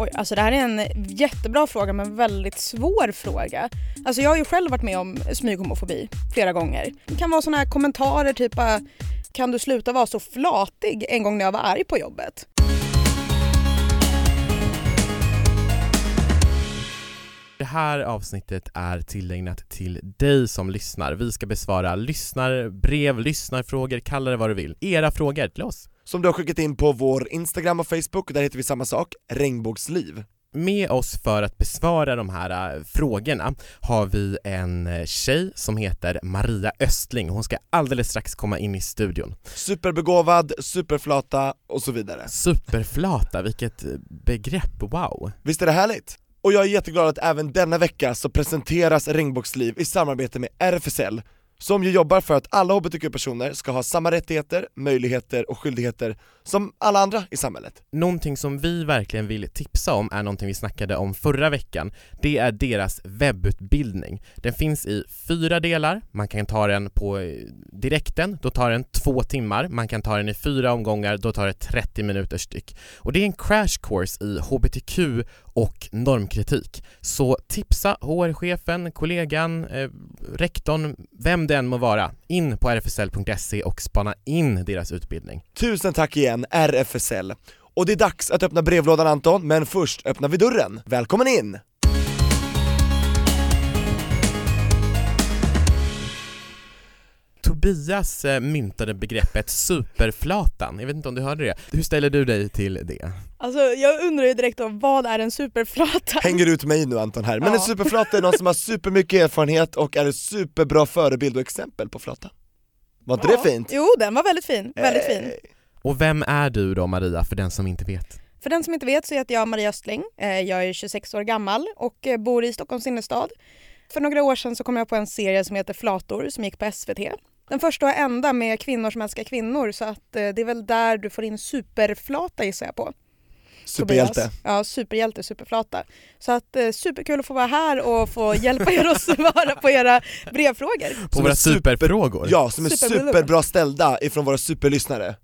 Oj, alltså det här är en jättebra fråga men väldigt svår fråga. Alltså jag har ju själv varit med om smyghomofobi flera gånger. Det kan vara sådana här kommentarer typ bara, kan du sluta vara så flatig en gång när jag var arg på jobbet. Det här avsnittet är tillägnat till dig som lyssnar. Vi ska besvara lyssnarbrev, lyssnarfrågor, kalla det vad du vill. Era frågor till oss som du har skickat in på vår Instagram och Facebook, där heter vi samma sak, regnbågsliv. Med oss för att besvara de här äh, frågorna har vi en äh, tjej som heter Maria Östling. Hon ska alldeles strax komma in i studion. Superbegåvad, superflata och så vidare. Superflata, vilket begrepp, wow! Visst är det härligt? Och jag är jätteglad att även denna vecka så presenteras Regnbågsliv i samarbete med RFSL, som ju jobbar för att alla hbtq-personer ska ha samma rättigheter, möjligheter och skyldigheter som alla andra i samhället. Någonting som vi verkligen vill tipsa om är någonting vi snackade om förra veckan. Det är deras webbutbildning. Den finns i fyra delar, man kan ta den på eh, direkten, då tar den två timmar, man kan ta den i fyra omgångar, då tar det 30 minuter styck. Och det är en crash course i HBTQ och normkritik. Så tipsa HR-chefen, kollegan, eh, rektorn, vem det än må vara, in på rfsl.se och spana in deras utbildning. Tusen tack igen RFSL! Och det är dags att öppna brevlådan Anton, men först öppnar vi dörren. Välkommen in! Tobias eh, myntade begreppet superflatan, jag vet inte om du hörde det. Hur ställer du dig till det? Alltså jag undrar ju direkt då, vad är en superflata? Hänger ut mig nu Anton här, men Ja. en superflata är någon som har supermycket erfarenhet och är en superbra förebild och exempel på flata. Var inte Ja. det fint? Jo, den var väldigt fin. Väldigt fin. Och vem är du då Maria, för den som inte vet? För den som inte vet så heter jag Maria Östling. Eh, Jag är 26 år gammal och eh, bor i Stockholms innerstad. För några år sedan så kom jag på en serie som heter Flator som gick på SVT. Den första och enda med kvinnor som älskar kvinnor så att eh, det är väl där du får in superflata gissar jag på. Superhjälte. Tobias. Ja, superhjälte, superflata. Så att eh, superkul att få vara här och få hjälpa er att svara på era brevfrågor. På Som våra superfrågor? Ja, som är Superbra. superbra ställda ifrån våra superlyssnare.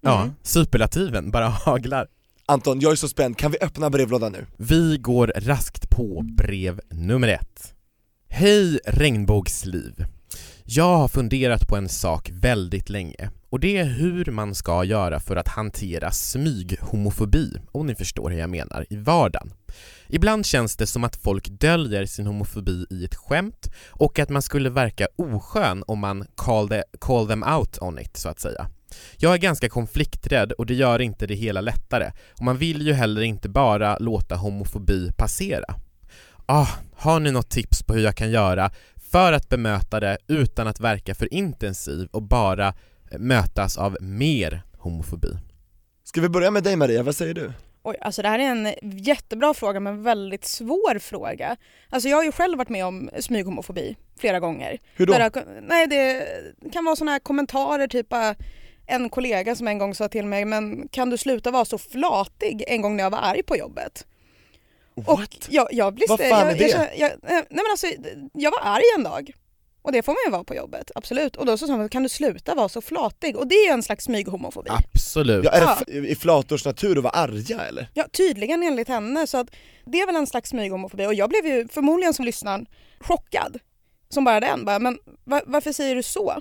ja Mm. superlativen bara haglar. Anton, jag är så spänd, kan vi öppna brevlådan nu? Vi går raskt på brev nummer ett. Hej regnbågsliv! Jag har funderat på en sak väldigt länge och det är hur man ska göra för att hantera smyghomofobi, om ni förstår hur jag menar, i vardagen. Ibland känns det som att folk döljer sin homofobi i ett skämt och att man skulle verka oskön om man call, the, call them out on it, så att säga. Jag är ganska konflikträdd och det gör inte det hela lättare och man vill ju heller inte bara låta homofobi passera. Ah, har ni något tips på hur jag kan göra för att bemöta det utan att verka för intensiv och bara eh, mötas av mer homofobi? Ska vi börja med dig Maria, vad säger du? Oj, alltså det här är en jättebra fråga men väldigt svår fråga. Alltså jag har ju själv varit med om smyghomofobi flera gånger. Hur då? Där det nej, det kan vara såna här kommentarer typ bara, en kollega som en gång sa till mig men kan du sluta vara så flatig en gång när jag var arg på jobbet. Och What? jag, jag blir Vad fan jag, är det? Jag, känner- jag, nej men alltså, jag var arg en dag. Och det får man ju vara på jobbet, absolut. Och då så sa man kan du sluta vara så flatig? Och det är ju en slags smyghomofobi. Absolut. Ja, är det i flators natur att vara arga eller? Ja, tydligen enligt henne. Så att det är väl en slags smyghomofobi. Och jag blev ju förmodligen som lyssnaren chockad. Som bara den. Bara, men va- varför säger du så?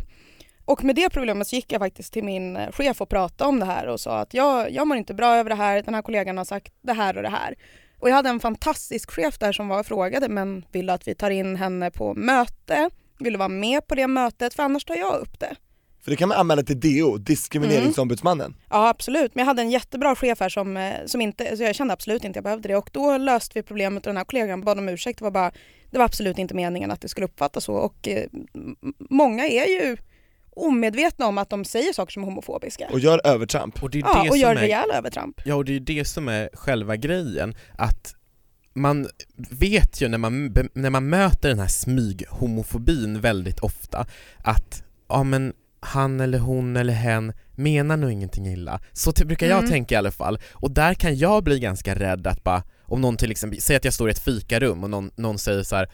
Och med det problemet så gick jag faktiskt till min eh, chef och pratade om det här och sa att jag, jag mår inte bra över det här. Den här kollegan har sagt det här och det här. Och jag hade en fantastisk chef där som var frågade men ville att vi tar in henne på möte. Ville vara med på det mötet för annars tar jag upp det. För det kan man anmäla till DO, diskrimineringsombudsmannen. Ja absolut, men jag hade en jättebra chef här som, eh, som inte, så jag kände absolut inte jag behövde det och då löste vi problemet och den här kollegan bad om ursäkt. Det var bara, det var absolut inte meningen att det skulle uppfattas så och eh, många är ju omedvetna om att de säger saker som är homofobiska. Och gör övertramp. Och det är ja, det och som gör är rejäla övertramp. Ja, och det är det som är själva grejen, att man vet ju när man, när man möter den här smyghomofobin väldigt ofta att, ja men han eller hon eller hen menar nog ingenting illa. Så brukar jag Mm. tänka i alla fall. Och där kan jag bli ganska rädd att bara, om någon till exempel, säg att jag står i ett fikarum och någon, någon säger så här.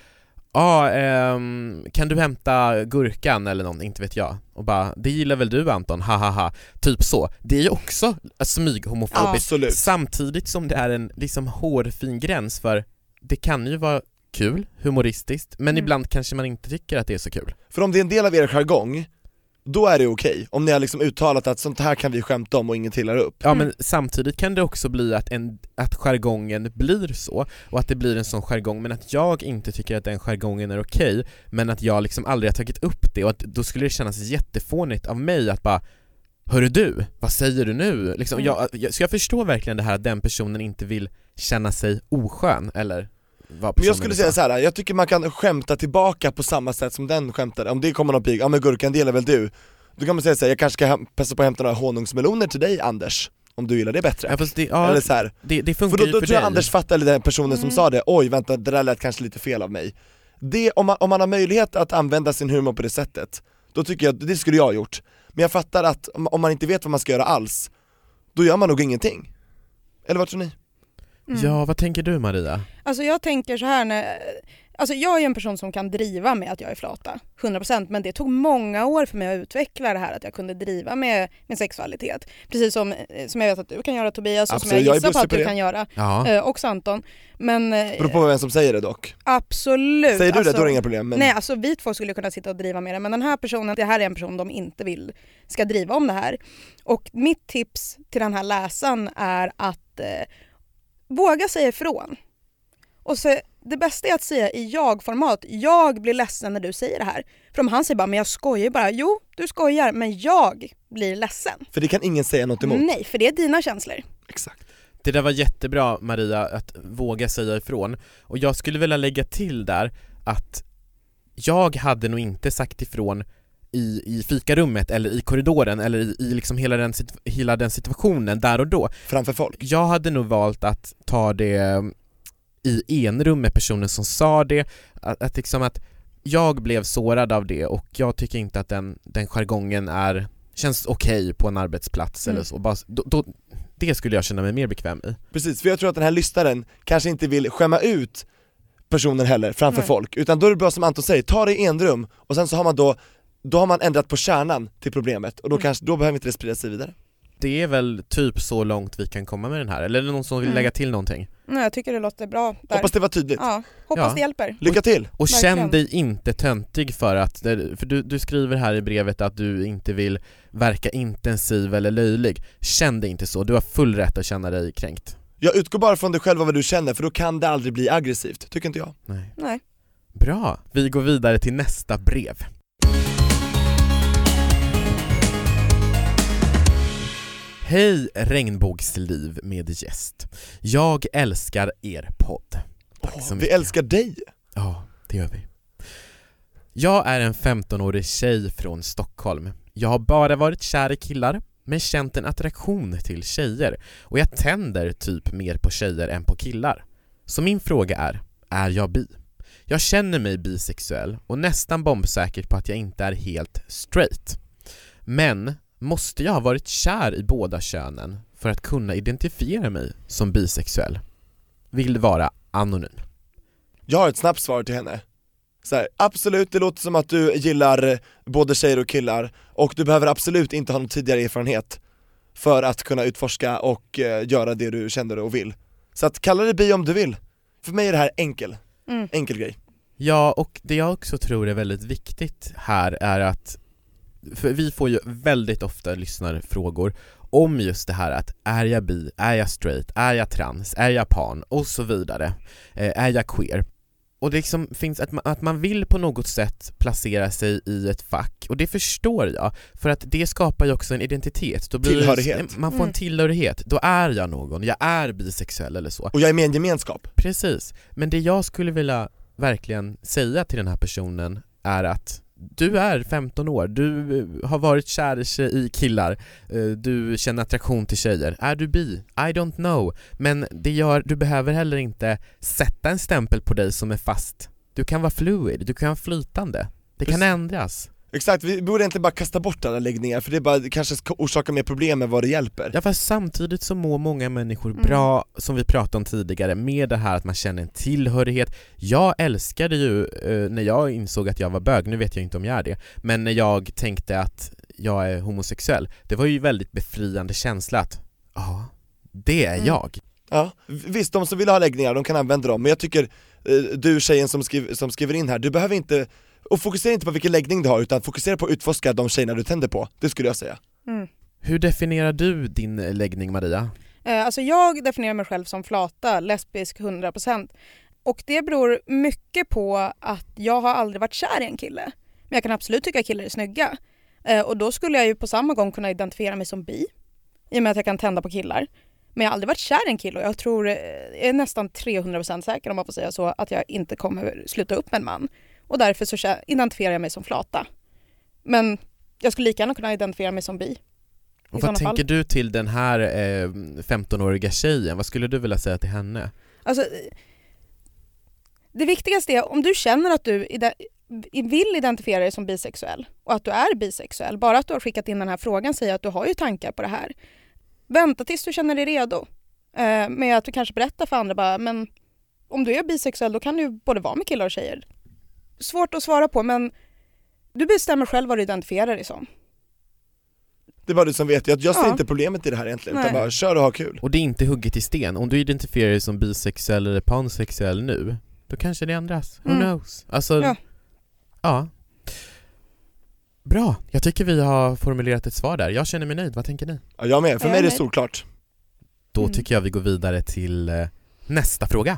Ja, ehm, kan du hämta gurkan eller någon, inte vet jag. Och bara, det gillar väl du Anton, ha ha ha. Typ så. Det är ju också smyghomofobiskt. Absolut. Samtidigt som det är en liksom hårfin gräns för det kan ju vara kul, humoristiskt, men Mm. ibland kanske man inte tycker att det är så kul. För om det är en del av er jargong, då är det okej. Om ni har liksom uttalat att sånt här kan vi skämta om och ingen trillar upp. Ja Mm. men samtidigt kan det också bli att, en, att jargongen blir så, och att det blir en sån jargong, men att jag inte tycker att den jargongen är okej, men att jag liksom aldrig har tagit upp det, och att då skulle det kännas jättefånigt av mig att bara Hörru du, vad säger du nu? Liksom, Mm. jag, jag, så jag förstår verkligen det här att den personen inte vill känna sig oskön, eller Men jag skulle säga så här. jag tycker man kan skämta tillbaka på samma sätt som den skämtade, om det kommer någon pig, ja men gurkan delar väl du? Då kan man säga så här, jag kanske ska passa på att hämta några honungsmeloner till dig Anders, om du gillar det bättre. Ja, det, ja, Eller så här. det, det För funkar då, ju då för tror jag dig. Anders fattar, eller den personen som Mm. sa det, oj vänta det där lät kanske lite fel av mig. Det, om, man, om man har möjlighet att använda sin humor på det sättet, då tycker jag, det skulle jag ha gjort. Men jag fattar att om, om man inte vet vad man ska göra alls, då gör man nog ingenting. Eller vad tror ni? Mm. Ja, vad tänker du Maria? Alltså jag tänker så här när, alltså jag är en person som kan driva med att jag är flata, 100% men det tog många år för mig att utveckla det här att jag kunde driva med min sexualitet. Precis som, eh, som jag vet att du kan göra Tobias och som Absolut, jag jag gissar på bussig att på du det. kan göra, Ja, eh, också Anton. Men eh, Beror på vem som säger det dock. absolut. Säger du det, alltså, då är det inga problem. Men... Nej alltså vi två skulle kunna sitta och driva med det men den här personen, det här är en person de inte vill ska driva om det här. Och mitt tips till den här läsaren är att eh, våga säga ifrån. Och så, det bästa är att säga i jag-format, jag blir ledsen när du säger det här. För om han säger bara men jag skojar ju bara, jo du skojar men jag blir ledsen. För det kan ingen säga något emot. Nej, för det är dina känslor. Exakt. det där var jättebra Maria, att våga säga ifrån. Och jag skulle vilja lägga till där att jag hade nog inte sagt ifrån i, i fikarummet eller i korridoren eller i, i liksom hela den, hela den situationen där och då. Framför folk. Jag hade nog valt att ta det i enrum med personen som sa det, att, att liksom att jag blev sårad av det och jag tycker inte att den, den jargongen är, känns okej på en arbetsplats Mm. eller så. Bara, då, då, det skulle jag känna mig mer bekväm i. Precis, för jag tror att den här lyssnaren kanske inte vill skämma ut personen heller framför Nej. folk, utan då är det bra som Anton säger, ta det i enrum och sen så har man då då har man ändrat på kärnan till problemet och då, Mm. kanske, då behöver inte det sprida sig vidare. Det är väl typ så långt vi kan komma med den här, eller är det någon som vill Mm. lägga till någonting? Nej, jag tycker det låter bra där. Hoppas det var tydligt. Ja, hoppas Ja. det hjälper. Lycka till! Och Verkligen. känn dig inte töntig för att, för du, du skriver här i brevet att du inte vill verka intensiv eller löjlig. Känn dig inte så, du har full rätt att känna dig kränkt. Jag utgår bara från dig själv och vad du känner för då kan det aldrig bli aggressivt, tycker inte jag. Nej. Nej. Bra, vi går vidare till nästa brev. Hej regnbågsliv med gäst. Jag älskar er podd. Tack så vi mycket. älskar dig! Ja, det gör vi. Jag är en 15-årig tjej från Stockholm. Jag har bara varit kär i killar, men känt en attraktion till tjejer och jag tänder typ mer på tjejer än på killar. Så min fråga är, är jag bi? Jag känner mig bisexuell och nästan bombsäker på att jag inte är helt straight. Men måste jag ha varit kär i båda könen för att kunna identifiera mig som bisexuell? Vill vara anonym. Jag har ett snabbt svar till henne. Så här, absolut, det låter som att du gillar både tjejer och killar, och du behöver absolut inte ha någon tidigare erfarenhet för att kunna utforska och eh, göra det du känner och vill. Så att kalla det bi om du vill. För mig är det här enkel, Mm. enkel grej. Ja, och det jag också tror är väldigt viktigt här är att för vi får ju väldigt ofta lyssnarfrågor om just det här att är jag bi, är jag straight, är jag trans, är jag pan och så vidare, eh, är jag queer? Och det liksom finns att man, att man vill på något sätt placera sig i ett fack, och det förstår jag, för att det skapar ju också en identitet. Då blir det- Tillhörighet. Man får en Mm. tillhörighet, då är jag någon, jag är bisexuell eller så. Och jag är med i en gemenskap. Precis, men det jag skulle vilja verkligen säga till den här personen är att du är 15 år, du eh, har varit kär i killar, eh, du känner attraktion till tjejer. Är du bi? I don't know. Men det gör, du behöver heller inte sätta en stämpel på dig som är fast. Du kan vara fluid, du kan vara flytande. Det kan Precis. ändras. Exakt, vi borde inte bara kasta bort alla läggningar för det bara det kanske ska orsaka mer problem än vad det hjälper Ja fast samtidigt så mår många människor Mm. bra, som vi pratade om tidigare, med det här att man känner en tillhörighet. Jag älskade ju, eh, när jag insåg att jag var bög, nu vet jag inte om jag är det, men när jag tänkte att jag är homosexuell, det var ju väldigt befriande känsla att, ja, det är Mm. jag. Ja, visst de som vill ha läggningar, de kan använda dem, men jag tycker eh, du tjejen som, skriv, som skriver in här, du behöver inte, och fokusera inte på vilken läggning du har utan fokusera på att utforska de tjejerna du tänder på, det skulle jag säga Mm. Hur definierar du din läggning Maria? Eh, Alltså jag definierar mig själv som flata, lesbisk 100%. Och det beror mycket på att jag har aldrig varit kär i en kille. Men jag kan absolut tycka att killar är snygga. Eh, Och då skulle jag ju på samma gång kunna identifiera mig som bi. I och med att jag kan tända på killar. Men jag har aldrig varit kär i en kille och jag tror, eh, jag är nästan 300% säker om man får säga så, att jag inte kommer sluta upp med en man. Och därför så identifierar jag mig som flata. Men jag skulle lika gärna kunna identifiera mig som bi. Och vad tänker fall. du till den här eh, 15-åriga tjejen? Vad skulle du vilja säga till henne? Alltså, det viktigaste är om du känner att du vill identifiera dig som bisexuell och att du är bisexuell, bara att du har skickat in den här frågan säger att du har ju tankar på det här. Vänta tills du känner dig redo. Eh, med att du kanske berättar för andra bara, men om du är bisexuell då kan du både vara med killar och tjejer. Svårt att svara på men du bestämmer själv vad du identifierar dig som. Det är bara du som vet, jag, jag ser Ja. inte problemet i det här egentligen, utan Nej. bara kör och ha kul Och det är inte hugget i sten, om du identifierar dig som bisexuell eller pansexuell nu, då kanske det ändras. Who Mm. knows? Alltså, Ja. ja. Bra, jag tycker vi har formulerat ett svar där. Jag känner mig nöjd, vad tänker ni? Ja, jag med, för Jag mig är det solklart Då Mm. tycker jag vi går vidare till eh, nästa fråga.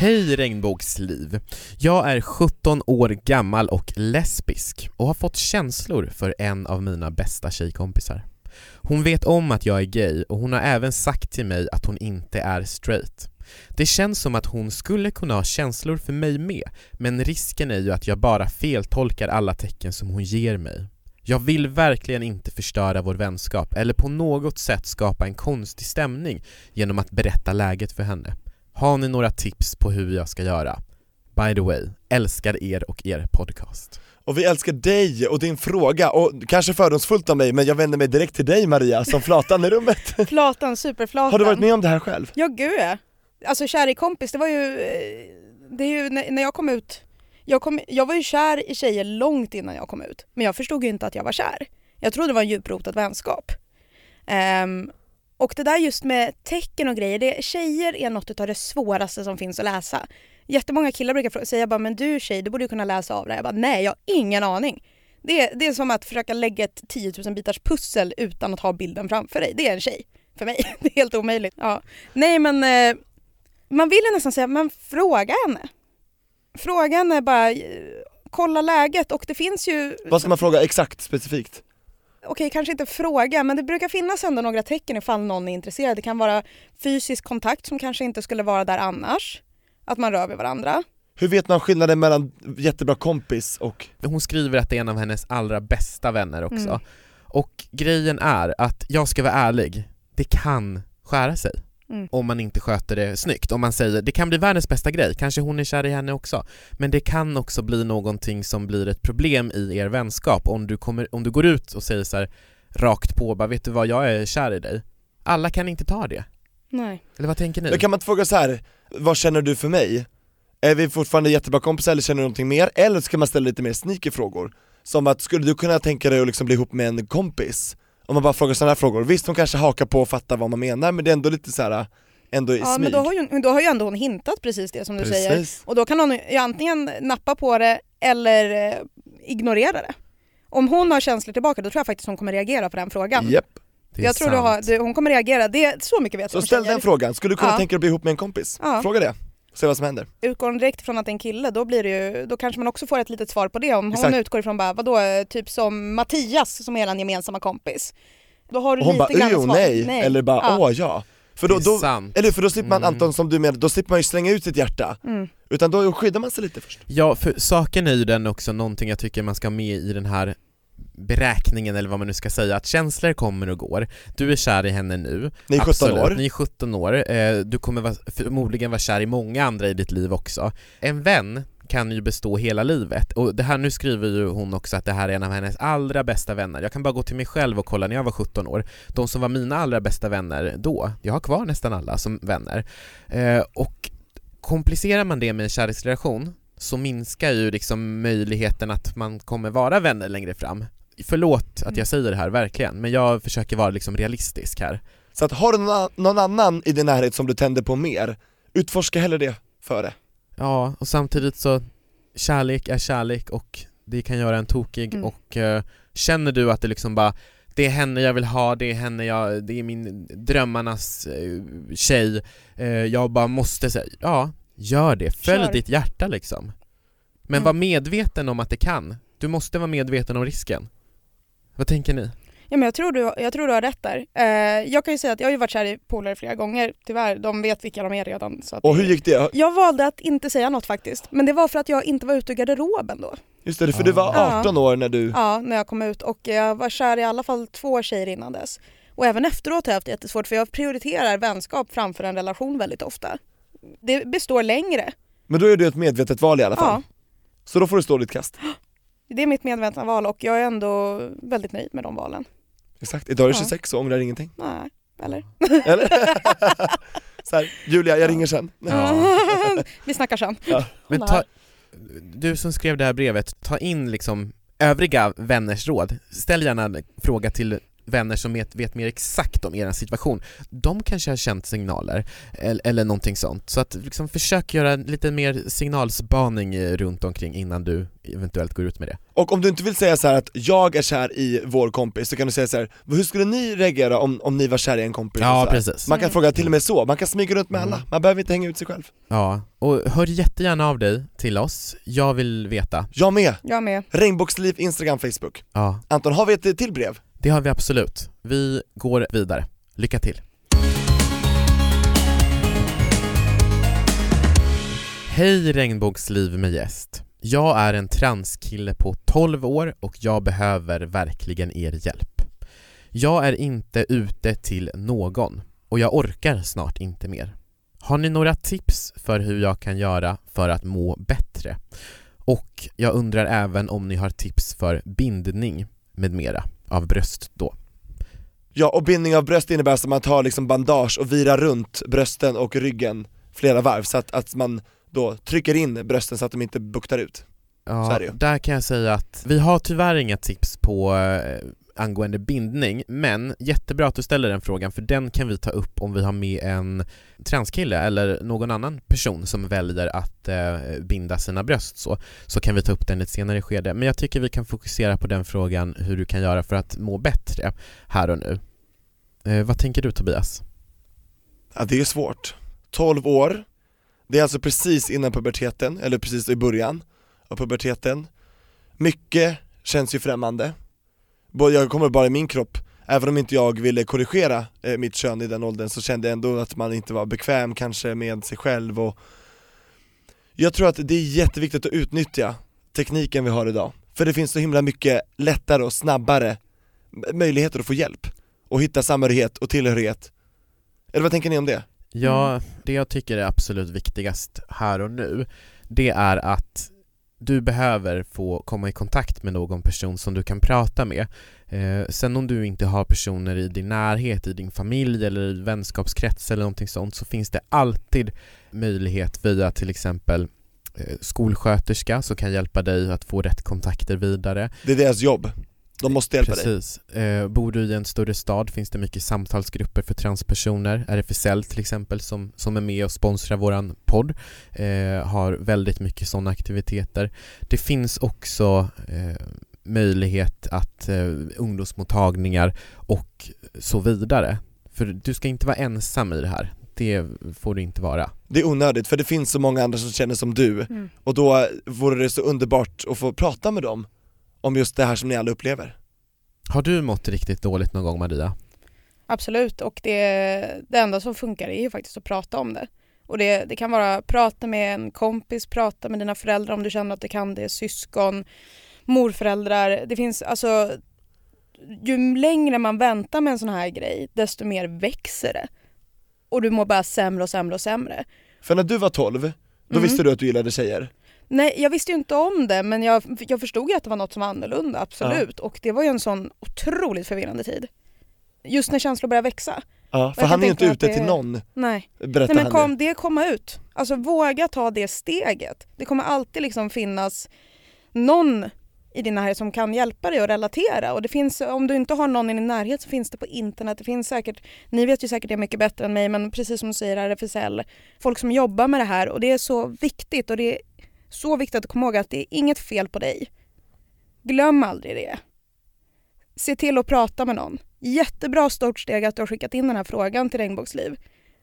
Hej regnbågsliv! Jag är 17 år gammal och lesbisk och har fått känslor för en av mina bästa tjejkompisar. Hon vet om att jag är gay och hon har även sagt till mig att hon inte är straight. Det känns som att hon skulle kunna ha känslor för mig med, men risken är ju att jag bara feltolkar alla tecken som hon ger mig. Jag vill verkligen inte förstöra vår vänskap eller på något sätt skapa en konstig stämning genom att berätta läget för henne. Har ni några tips på hur jag ska göra? By the way, älskar er och er podcast. Och vi älskar dig och din fråga, och kanske fördomsfullt av mig, men jag vänder mig direkt till dig Maria, som flatan i rummet Flatan, superflatan. Har du varit med om det här själv? Ja gud ja. Alltså kär i kompis, det var ju, eh, det är ju när jag kom ut, jag, kom, jag var ju kär i tjejer långt innan jag kom ut. Men jag förstod ju inte att jag var kär. Jag trodde det var en djuprotad vänskap. Ehm, och det där just med tecken och grejer, det, tjejer är något av det svåraste som finns att läsa. Jättemånga killar brukar säga bara men du tjej, du borde ju kunna läsa av det här. Jag bara nej, jag har ingen aning. Det, är- det är som att försöka lägga ett 10 000 bitars pussel utan att ha bilden framför dig. Det är en tjej för mig. Det är helt omöjligt. Ja. Nej men eh, man vill ju nästan säga, men fråga henne. Fråga henne bara, kolla läget och det finns ju, Vad ska man fråga exakt, specifikt? Okej kanske inte fråga, men det brukar finnas ändå några tecken ifall någon är intresserad. Det kan vara fysisk kontakt som kanske inte skulle vara där annars. Att man rör vid varandra. Hur vet man skillnaden mellan jättebra kompis och... Hon skriver att det är en av hennes allra bästa vänner också. Mm. Och grejen är att, jag ska vara ärlig, det kan skära sig. Mm. Om man inte sköter det snyggt. Om man säger, det kan bli världens bästa grej, kanske hon är kär i henne också. Men det kan också bli någonting som blir ett problem i er vänskap. Om du, kommer, om du går ut och säger så här rakt på, bara vet du vad, jag är kär i dig. Alla kan inte ta det. Nej. Eller vad tänker ni? Då kan man inte fråga så här. vad känner du för mig? Är vi fortfarande jättebra kompisar eller känner du någonting mer? Eller ska man ställa lite mer sneaky frågor? Som att, skulle du kunna tänka dig att liksom bli ihop med en kompis? Om man bara frågar sådana här frågor, visst hon kanske hakar på och fattar vad man menar men det är ändå lite så här ändå i Ja smyg men då har, ju, då har ju ändå hon hintat precis det som du säger. Precis. Och då kan hon ju antingen nappa på det eller eh, ignorera det. Om hon har känslor tillbaka då tror jag faktiskt hon kommer reagera på den frågan. Är Jag tror du har, du, hon kommer reagera, det är så mycket vet jag Så ställ den frågan, skulle du kunna Ja. tänka dig att bli ihop med en kompis? Ja. Fråga det, se vad som händer. Utgår hon direkt från att det är en kille då blir det ju, då kanske man också får ett litet svar på det. Om hon Exakt. utgår ifrån bara, vadå, typ som Mattias som är er gemensamma kompis. Då har du Och hon lite bara grann svar. nej, eller bara Ja. åh ja. För då, då, eller för då slipper man Mm. Anton som du menar, då slipper man ju slänga ut sitt hjärta. Mm. Utan då skyddar man sig lite först. Ja, för saken är ju den också någonting jag tycker man ska ha med i den här beräkningen eller vad man nu ska säga, att känslor kommer och går. Du är kär i henne nu. Ni är 17 Absolut, år. Ni är 17 år. Eh, Du kommer vara, förmodligen vara kär i många andra i ditt liv också. En vän kan ju bestå hela livet och det här, nu skriver ju hon också att det här är en av hennes allra bästa vänner. Jag kan bara gå till mig själv och kolla när jag var 17 år. De som var mina allra bästa vänner då, jag har kvar nästan alla som vänner. Eh, Och komplicerar man det med en kärleksrelation så minskar ju liksom möjligheten att man kommer vara vänner längre fram. Förlåt att jag säger det här, verkligen, men jag försöker vara liksom realistisk här. Så att har du någon, någon annan i din närhet som du tänder på mer, utforska hellre det före. Ja, och samtidigt så, kärlek är kärlek och det kan göra en tokig Mm. och eh, känner du att det liksom bara det är henne jag vill ha, det är henne jag, det är min drömmarnas eh, tjej, eh, jag bara måste säga, ja, gör det, följ Kör. ditt hjärta liksom. Men Mm. var medveten om att det kan, du måste vara medveten om risken. Vad tänker ni? Ja, men jag, tror du, jag tror du har rätt där. Eh, jag kan ju säga att jag har ju varit kär i polare flera gånger, tyvärr. De vet vilka de är redan. Så att Och hur gick det? Jag valde att inte säga något faktiskt. Men det var för att jag inte var ute ur garderoben då. Just det, för du var Ja. 18 år när du... Ja, när jag kom ut. Och jag var kär i alla fall två tjejer innan dess. Och även efteråt har jag haft jättesvårt för jag prioriterar vänskap framför en relation väldigt ofta. Det består längre. Men då är det ett medvetet val i alla fall. Ja, Så då får du stå ditt kast. Det är mitt medvetna val och jag är ändå väldigt nöjd med de valen. Exakt, idag är Ja. 26 och ångrar ingenting. Nej, eller? Eller? så här, Julia, jag ringer sen. Vi snackar sen. Men ta, du som skrev det här brevet, ta in liksom övriga vänners råd. Ställ gärna en fråga till vänner som vet, vet mer exakt om er situation. De kanske har känt signaler eller, eller någonting sånt. Så att liksom försök göra lite mer signalspaning eh, runt omkring innan du eventuellt går ut med det. Och om du inte vill säga så här att jag är kär i vår kompis, så kan du säga så här, hur skulle ni reagera om, om ni var kär i en kompis? Ja, precis. Man kan fråga till och med så, man kan smyga runt med Mm. alla, man behöver inte hänga ut sig själv. Ja, och hör jättegärna av dig till oss. Jag vill veta. Jag med! Jag med. Regnbågsliv, Instagram, Facebook. Ja, Anton, har vi ett till brev? Det har vi absolut. Vi går vidare. Lycka till! Hej regnbågsliv med gäst. Jag är en transkille på 12 år och jag behöver verkligen er hjälp. Jag är inte ute till någon och jag orkar snart inte mer. Har ni några tips för hur jag kan göra för att må bättre? Och jag undrar även om ni har tips för bindning med mera av bröst då. Ja, och bindning av bröst innebär att man tar liksom bandage och virar runt brösten och ryggen flera varv så att, att man då trycker in brösten så att de inte buktar ut. Ja, där kan jag säga att vi har tyvärr inga tips på eh, angående bindning, men jättebra att du ställer den frågan för den kan vi ta upp om vi har med en transkille eller någon annan person som väljer att eh, binda sina bröst så, så kan vi ta upp den i ett senare skede. Men jag tycker vi kan fokusera på den frågan hur du kan göra för att må bättre här och nu. Eh, vad tänker du Tobias? Ja, det är svårt. 12 år, det är alltså precis innan puberteten, eller precis i början av puberteten. Mycket känns ju främmande. Jag kommer bara i min kropp, även om inte jag ville korrigera eh, mitt kön i den åldern så kände jag ändå att man inte var bekväm kanske med sig själv och Jag tror att det är jätteviktigt att utnyttja tekniken vi har idag, för det finns så himla mycket lättare och snabbare möjligheter att få hjälp och hitta samhörighet och tillhörighet. Eller vad tänker ni om det? Ja, det jag tycker är absolut viktigast här och nu, det är att du behöver få komma i kontakt med någon person som du kan prata med. Eh, sen om du inte har personer i din närhet, i din familj eller i vänskapskrets eller någonting sånt så finns det alltid möjlighet via till exempel eh, skolsköterska som kan hjälpa dig att få rätt kontakter vidare. Det är deras jobb, de måste hjälpa dig. Precis. Eh, bor du i en större stad finns det mycket samtalsgrupper för transpersoner. RFSL till exempel som, som är med och sponsrar våran podd eh, har väldigt mycket sådana aktiviteter. Det finns också eh, möjlighet att eh, ungdomsmottagningar och så vidare. För du ska inte vara ensam i det här. Det får du inte vara. Det är onödigt för det finns så många andra som känner som du Mm. och då vore det så underbart att få prata med dem om just det här som ni alla upplever. Har du mått riktigt dåligt någon gång Maria? Absolut, och det, det enda som funkar är ju faktiskt att prata om det. Och det, det kan vara prata med en kompis, prata med dina föräldrar om du känner att du kan det, syskon, morföräldrar. Det finns alltså, ju längre man väntar med en sån här grej, desto mer växer det. Och du mår bara sämre och sämre och sämre. För när du var 12, då Mm. visste du att du gillade tjejer? Nej, jag visste ju inte om det men jag, jag förstod ju att det var något som var annorlunda, absolut. Och det var ju en sån otroligt förvirrande tid. Just när känslor börjar växa. Ja, för han är ju inte ute det- till någon, Nej. berättar Nej men kom det komma ut. Alltså våga ta det steget. Det kommer alltid liksom finnas någon i din närhet som kan hjälpa dig att relatera. Och det finns, om du inte har någon i din närhet så finns det på internet. Det finns säkert, ni vet ju säkert det mycket bättre än mig, men precis som du säger RFSL, folk som jobbar med det här och det är så viktigt och det är så viktigt att komma ihåg att det är inget fel på dig. Glöm aldrig det. Se till att prata med någon. Jättebra stort steg att du har skickat in den här frågan till Regnbågsliv.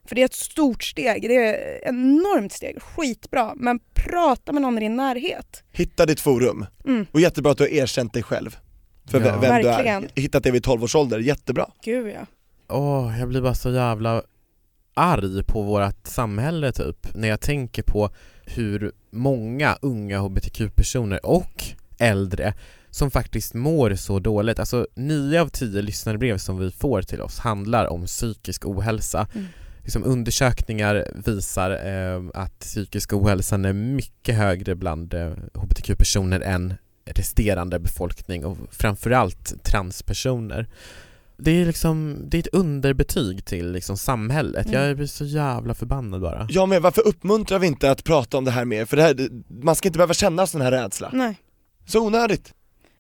För det är ett stort steg, det är ett enormt steg, skitbra. Men prata med någon i din närhet. Hitta ditt forum, Mm. och jättebra att du har erkänt dig själv för Ja. vem du är, Verkligen. hittat det vid 12 års ålder, jättebra. Gud ja. Åh, jag blir bara så jävla arg på vårt samhälle typ när jag tänker på hur många unga hbtq-personer och äldre som faktiskt mår så dåligt. Alltså nio av tio lyssnarbrev som vi får till oss handlar om psykisk ohälsa. Mm. Liksom undersökningar visar eh, att psykisk ohälsan är mycket högre bland eh, hbtq-personer än resterande befolkning och framförallt transpersoner. Det är liksom, det är ett underbetyg till liksom samhället. Mm. Jag blir så jävla förbannad bara. Ja men varför uppmuntrar vi inte att prata om det här mer? För det här, man ska inte behöva känna sån här rädsla. Nej. Så onödigt.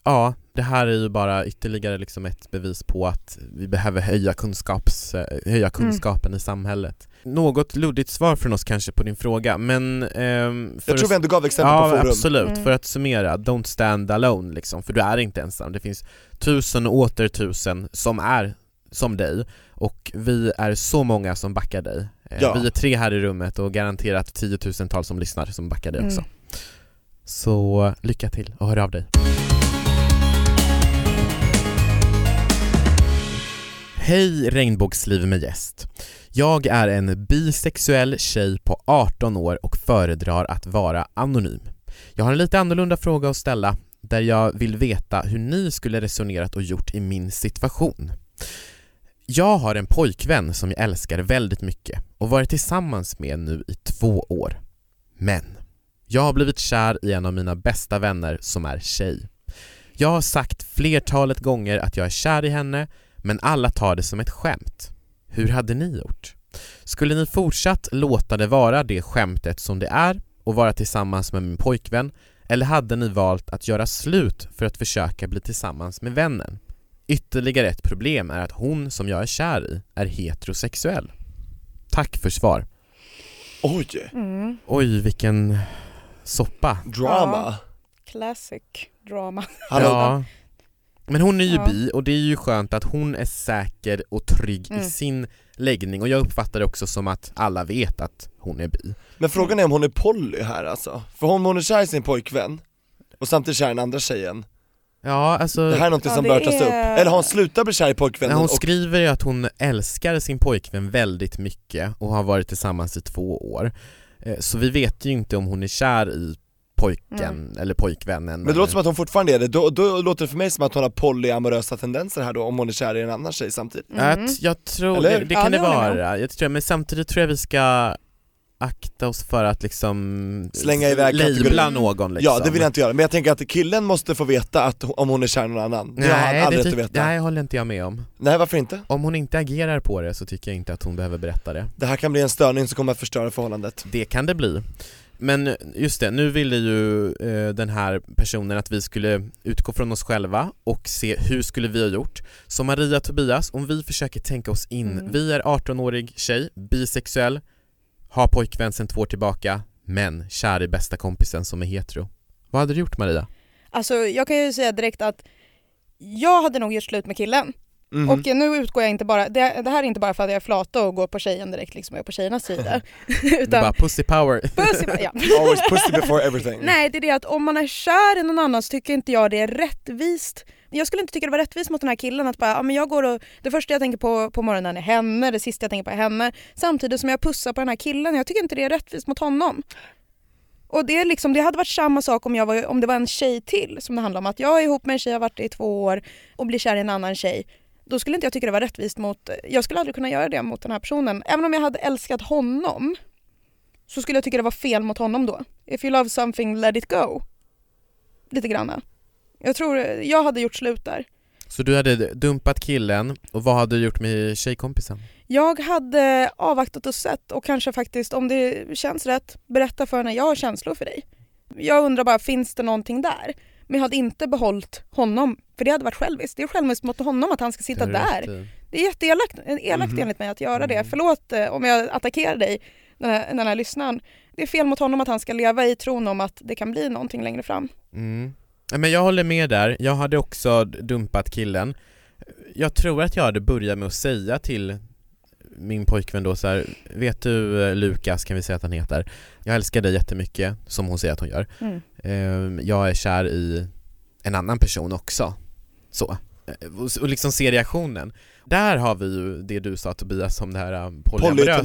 Ja, det här är ju bara ytterligare liksom ett bevis på att vi behöver höja, kunskaps, eh, höja kunskapen i samhället. Något luddigt svar från oss kanske på din fråga, men... ehm, för Jag tror att- vi ändå gav exempel ja, på forum. absolut. Mm. För att summera, don't stand alone liksom, för du är inte ensam. Det finns tusen och åter tusen som är som dig och vi är så många som backar dig. Eh, Ja. Vi är tre här i rummet och garanterat tiotusentals som lyssnar som backar dig också. Mm. Så lycka till och hör av dig. Hej regnbågsliv med gäst. Jag är en bisexuell tjej på 18 år och föredrar att vara anonym. Jag har en lite annorlunda fråga att ställa där jag vill veta hur ni skulle resonerat och gjort i min situation. Jag har en pojkvän som jag älskar väldigt mycket och varit tillsammans med nu i två år. Men jag har blivit kär i en av mina bästa vänner som är tjej. Jag har sagt flertalet gånger att jag är kär i henne men alla tar det som ett skämt. Hur hade ni gjort? Skulle ni fortsatt låta det vara det skämtet som det är och vara tillsammans med min pojkvän eller hade ni valt att göra slut för att försöka bli tillsammans med vännen? Ytterligare ett problem är att hon som jag är kär i är heterosexuell. Tack för svar. Oj, Mm. Oj, vilken soppa. drama. Classic drama. Hallå? Ja. Men hon är ju Ja. bi och det är ju skönt att hon är säker och trygg i Mm. sin läggning och jag uppfattar det också som att alla vet att hon är bi. Men frågan är om hon är poly här alltså, för om hon är kär i sin pojkvän och samtidigt kär i den andra tjejen, Ja, alltså det här är någonting Ja, som bör tas är- upp. Eller har hon slutat bli kär i när pojkvännen hon och skriver ju att hon älskar sin pojkvän väldigt mycket och har varit tillsammans i två år. Eh, Så vi vet ju inte om hon är kär i pojken eller pojkvännen. Men det låter som att hon fortfarande är det, då, då låter det för mig som att hon har polyamorösa tendenser här då, om hon är kär i en annan tjej samtidigt Mm. Att jag tror, Eller det, det Ja, kan det det vara, jag tror, men samtidigt tror jag vi ska akta oss för att liksom Slänga iväg labla kategorin. någon liksom. Ja det vill jag inte göra, men jag tänker att killen måste få veta att om hon är kär i någon annan, det har han Nej, aldrig det rätt att tyck- veta nej, håller inte jag med om. Nej varför inte? Om hon inte agerar på det så tycker jag inte att hon behöver berätta det. Det här kan bli en störning som kommer att förstöra förhållandet Det kan det bli. Men just det, nu ville ju eh, den här personen att vi skulle utgå från oss själva och se hur skulle vi ha gjort. Så Maria Tobias, om vi försöker tänka oss in, Mm. vi är 18-årig tjej, bisexuell, har pojkvän sedan två år tillbaka, men kär i bästa kompisen som är hetero. Vad hade du gjort Maria? Alltså jag kan ju säga direkt att jag hade nog gjort slut med killen. Mhm. Och nu utgår jag inte bara, det, det här är inte bara för att jag är flata och går på tjejen direkt liksom, jag är på tjejernas sida. Utan, bara pussy power. puss i- ja. Always pussy before everything Nej det är det att om man är kär i någon annan så tycker inte jag det är rättvist. Jag skulle inte tycka det var rättvist mot den här killen att bara, ja, men jag går och, det första jag tänker på på morgonen är henne, det sista jag tänker på är henne. Samtidigt som jag pussar på den här killen, jag tycker inte det är rättvist mot honom. Och det, är liksom, det hade varit samma sak om, jag var, om det var en tjej till som det handlar om. Att jag är ihop med en tjej, jag har varit det i två år och blir kär i en annan tjej. Då skulle inte jag tycka det var rättvist mot, jag skulle aldrig kunna göra det mot den här personen. Även om jag hade älskat honom så skulle jag tycka det var fel mot honom då. If you love something, let it go. Lite granna. Jag tror, jag hade gjort slut där. Så du hade dumpat killen, och vad hade du gjort med tjejkompisen? Jag hade avvaktat och sett och kanske faktiskt, om det känns rätt, berätta för henne, jag har känslor för dig. Jag undrar bara, finns det någonting där? Men jag hade inte behållit honom, för det hade varit själviskt. Det är själviskt mot honom att han ska sitta Det där. Det är jätteelakt elakt Mhm. enligt mig att göra det. Mm. Förlåt eh, om jag attackerar dig, den här, den här lyssnaren. Det är fel mot honom att han ska leva i tron om att det kan bli någonting längre fram. Mm. Men jag håller med där, jag hade också dumpat killen Jag tror att jag hade börjat med att säga till min pojkvän då så här, vet du eh, Lukas kan vi säga att han heter. Jag älskar dig jättemycket, som hon säger att hon gör. Mm. Ehm, Jag är kär i en annan person också. Så, Eh, och- liksom se reaktionen. Där har vi ju det du sa Tobias om det här eh, polyamorösa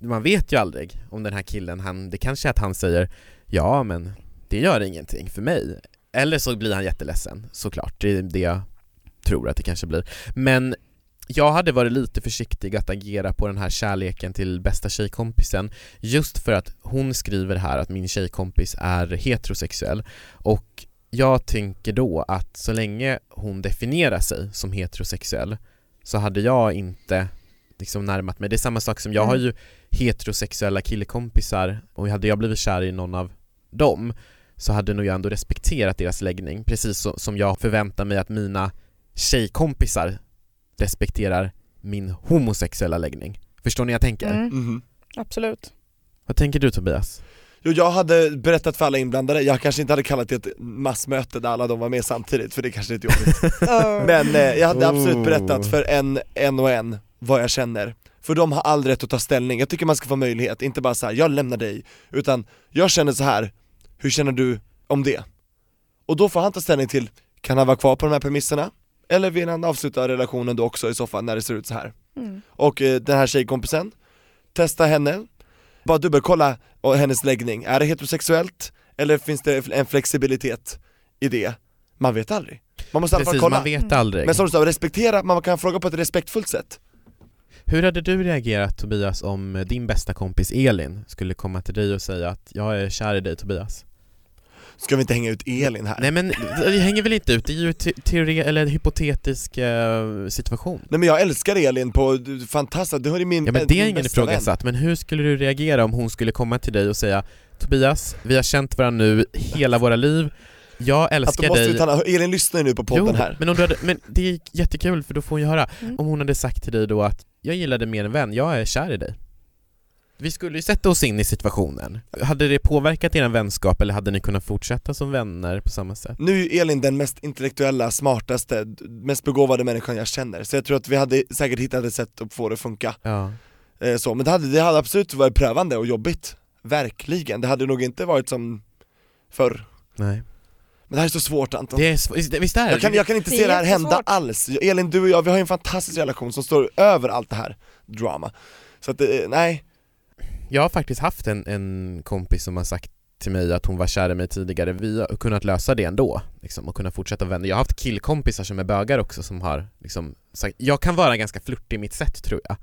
man vet ju aldrig om den här killen, han, det kanske är att han säger ja men det gör ingenting för mig. Eller så blir han jätteledsen såklart, det är det jag tror att det kanske blir. Men jag hade varit lite försiktig att agera på den här kärleken till bästa tjejkompisen just för att hon skriver här att min tjejkompis är heterosexuell och jag tänker då att så länge hon definierar sig som heterosexuell så hade jag inte liksom närmat mig. Det är samma sak som jag har Mm. ju heterosexuella killkompisar och hade jag blivit kär i någon av dem så hade nog jag ändå respekterat deras läggning precis som jag förväntar mig att mina tjejkompisar respekterar min homosexuella läggning. Förstår ni vad jag tänker? Mm, Mhm. absolut. Vad tänker du Tobias? Jo, jag hade berättat för alla inblandade, jag kanske inte hade kallat det ett massmöte där alla de var med samtidigt för det kanske är lite jobbigt Men eh, jag hade absolut Oh. berättat för en, en och en vad jag känner För de har all rätt att ta ställning, jag tycker man ska få möjlighet, inte bara så här, jag lämnar dig Utan, jag känner så här. hur känner du om det? Och då får han ta ställning till, kan han vara kvar på de här premisserna? Eller vill han avsluta relationen då också i så fall när det ser ut så här? mm. Och eh, den här tjejkompisen, testa henne, bara dubbelkolla och hennes läggning, är det heterosexuellt? Eller finns det en flexibilitet i det? Man vet aldrig. Man måste i alla fall Precis, kolla. man vet aldrig. Men som du sa, respektera, man kan fråga på ett respektfullt sätt. Hur hade du reagerat Tobias om din bästa kompis Elin skulle komma till dig och säga att jag är kär i dig Tobias? Ska vi inte hänga ut Elin här? Nej men det hänger väl inte ut, det är ju te- teori eller en hypotetisk eh, situation. Nej men jag älskar Elin på, du- fantastiskt, du är min Ja men det är ingen ifrågasatt, men hur skulle du reagera om hon skulle komma till dig och säga Tobias, vi har känt varandra nu hela våra liv, jag Att då älskar måste dig. vi ta, Elin lyssnar ju nu på podden jo, här. men, om du hade, men det är jättekul för då får hon ju höra, Mm. om hon hade sagt till dig då att jag gillar dig mer än vän, jag är kär i dig Vi skulle ju sätta oss in i situationen. Hade det påverkat er vänskap eller hade ni kunnat fortsätta som vänner på samma sätt? Nu är ju Elin den mest intellektuella, smartaste, mest begåvade människan jag känner Så jag tror att vi hade säkert hittat ett sätt att få det att funka Ja. eh, så, Men det hade, det hade absolut varit prövande och jobbigt Verkligen, det hade nog inte varit som förr Nej. Men det här är så svårt Anton Det är, sv- visst är det? jag kan, jag kan inte Det se det här hända jättesvårt. alls, Elin du och jag, vi har ju en fantastisk relation som står över allt det här drama Så att, eh, nej, Jag har faktiskt haft en, en kompis som har sagt till mig att hon var kär i mig tidigare, vi har kunnat lösa det ändå, liksom, och kunna fortsätta vänner. Jag har haft killkompisar som är bögar också som har liksom sagt, jag kan vara ganska flörtig i mitt sätt tror jag.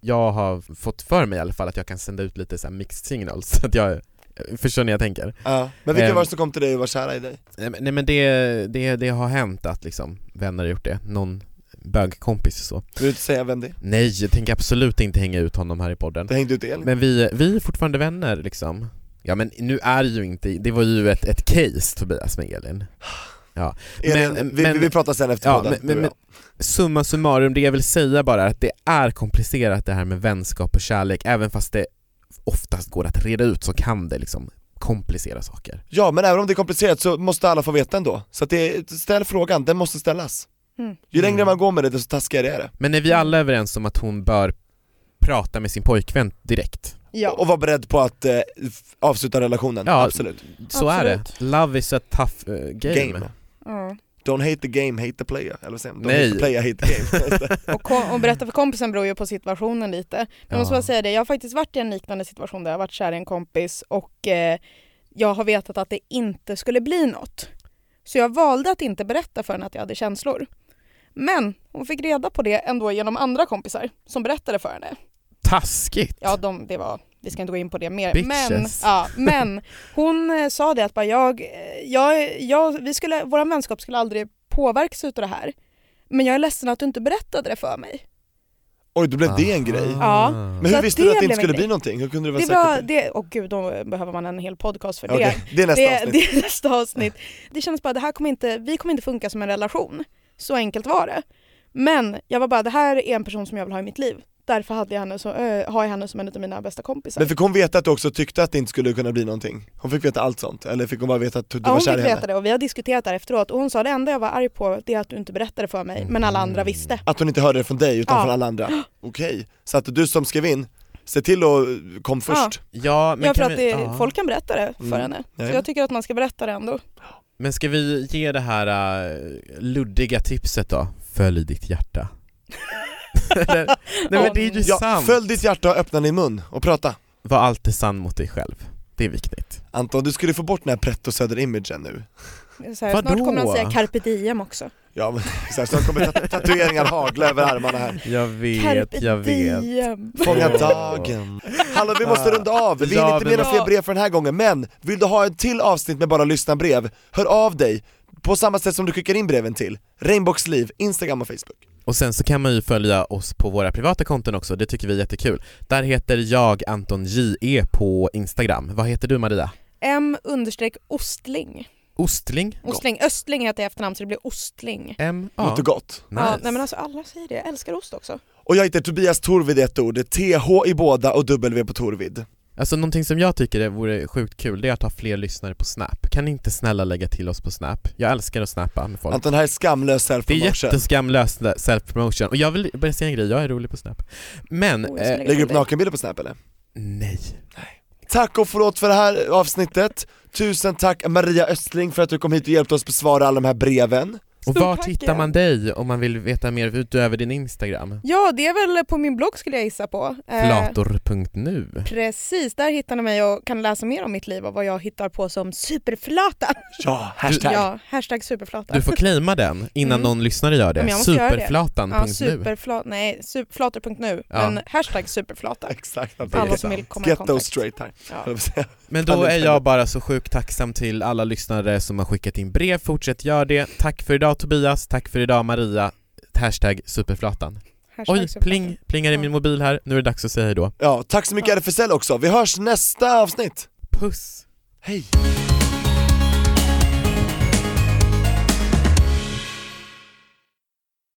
jag har fått för mig i alla fall att jag kan sända ut lite så mixed signals, så att jag Förstår ni jag tänker? Ja. Men vilka Ehm. var det som kom till dig och var kära i dig? Nej men det, det, det har hänt att liksom vänner har gjort det, någon bögkompis så Vill du inte säga vem det är? Nej, jag tänker absolut inte hänga ut honom här i podden Det hängde ut Elin? Men vi, vi är fortfarande vänner liksom Ja men nu är det ju inte, det var ju ett, ett case Tobias med Elin Ja, Elin, men- vi, men- vi pratar sen efter ja podden, men, du men summa summarum, det jag vill säga bara är att det är komplicerat det här med vänskap och kärlek Även fast det oftast går att reda ut så kan det liksom komplicera saker Ja, men även om det är komplicerat så måste alla få veta ändå. Så att det, ställ frågan, den måste ställas. Mm. Ju längre man går med det, desto taskigare är det. Men är vi alla överens om att hon bör prata med sin pojkvän direkt? Ja. Och vara beredd på att eh, avsluta relationen, Ja, absolut. Så är det. Absolut. Love is a tough eh, game. Game. Ja. Don't hate the game, hate the player, eller vad säger? Don't Nej. hate the player, hate the game. Och, kom, och berätta för kompisen beror ju på situationen lite. Men jag måste bara säga det, jag har faktiskt varit i en liknande situation där jag har varit kär i en kompis och eh, jag har vetat att det inte skulle bli något. Så jag valde att inte berätta för henne att jag hade känslor. Men hon fick reda på det ändå genom andra kompisar som berättade för henne. Taskigt! Ja, de, det var, vi ska inte gå in på det mer. Bitches. Men, ja, men hon eh, sa det att bara jag, eh, jag, jag, vi skulle, vår vänskap skulle aldrig påverkas av det här. Men jag är ledsen att du inte berättade det för mig. Oj, då blev det en grej. Ja. Men hur visste du att det inte skulle bli någonting? Hur kunde du vara Det säker var, på det? åh gud, då behöver man en hel podcast för det. det är nästa det, avsnitt. det är nästa avsnitt. Det kändes bara, det här kommer inte, vi kommer inte funka som en relation. Så enkelt var det. Men jag var bara, det här är en person som jag vill ha i mitt liv. Därför hade jag henne så, äh, har jag henne som en av mina bästa kompisar. Men fick hon veta att du också tyckte att det inte skulle kunna bli någonting? Hon fick veta allt sånt? Eller fick hon bara veta att du ja, var hon kär fick i henne? veta det och vi har diskuterat det här efteråt och hon sa det enda jag var arg på det är att du inte berättade för mig men alla andra visste. Att hon inte hörde det från dig utan Ja. från alla andra? Okej, så att du som skrev in, se till att kom först Ja, men, Ja för kan att vi, det, folk kan berätta det för Mm. henne. Så jag tycker att man ska berätta det ändå. Men ska vi ge det här äh, luddiga tipset då? Följ ditt hjärta Eller, Nej men det är ju Ja, sant! följ ditt hjärta och öppna din mun och prata Var alltid sann mot dig själv, det är viktigt Anton, du skulle få bort den här pretto söder-imagen nu Så här, snart kommer han säga carpe diem också. Ja men så här, så kommer tat- tatueringar hagla över armarna här. Jag vet, Carpe jag vet. diem. Fånga dagen. Hallå vi måste runda av, vi Ja, hinner inte med några fler brev för den här gången men vill du ha ett till avsnitt med bara lyssna brev, hör av dig på samma sätt som du skickar in breven till Regnbågsliv, Instagram och Facebook. Och sen så kan man ju följa oss på våra privata konton också, det tycker vi är jättekul. Där heter jag Anton J.E. på Instagram, vad heter du Maria? M understreck ostling. Ostling? Östling heter jag efternamn så det blir ostling. M? Ja, Låter gott nice. Ja, nej men alltså alla säger det, jag älskar ost också. Och jag heter Tobias Torvid i ett ord, TH i båda och W på Torvid Alltså någonting som jag tycker det vore sjukt kul, det är att ha fler lyssnare på Snap. Kan ni inte snälla lägga till oss på Snap? Jag älskar att snappa med folk. Anton, det här är skamlös Det är self-promotion jätteskamlöst self-promotion, och jag vill börja säga en grej, jag är rolig på Snap. Men, Oh, eh, Lägger du upp nakenbilder på Snap eller? nej. Tack och förlåt för det här avsnittet. Tusen tack Maria Östling för att du kom hit och hjälpte oss besvara alla de här breven. Och Stort var tack, hittar man dig om man vill veta mer utöver din Instagram? Ja, det är väl på min blogg skulle jag gissa på. Eh, Flator.nu Precis, där hittar ni mig och kan läsa mer om mitt liv och vad jag hittar på som superflata. Ja, hashtag Ja, hashtag superflata. Du får claima den innan Mm. någon lyssnare gör det. göra. Superflatan.nu Ja, superflata, nej, super, flator.nu, Ja. men hashtag superflata. Exakt, Alla som vill komma i Get those kontakt. straight här Ja. Men då är jag bara så sjukt tacksam till alla lyssnare som har skickat in brev, fortsätt gör det. Tack för idag Tobias, tack för idag Maria. Hashtag superflatan. Hashtag Oj, superflata. pling, plingar i min mobil här. Nu är det dags att säga hejdå. Ja, tack så mycket RFSL också, vi hörs nästa avsnitt! Puss! Hej!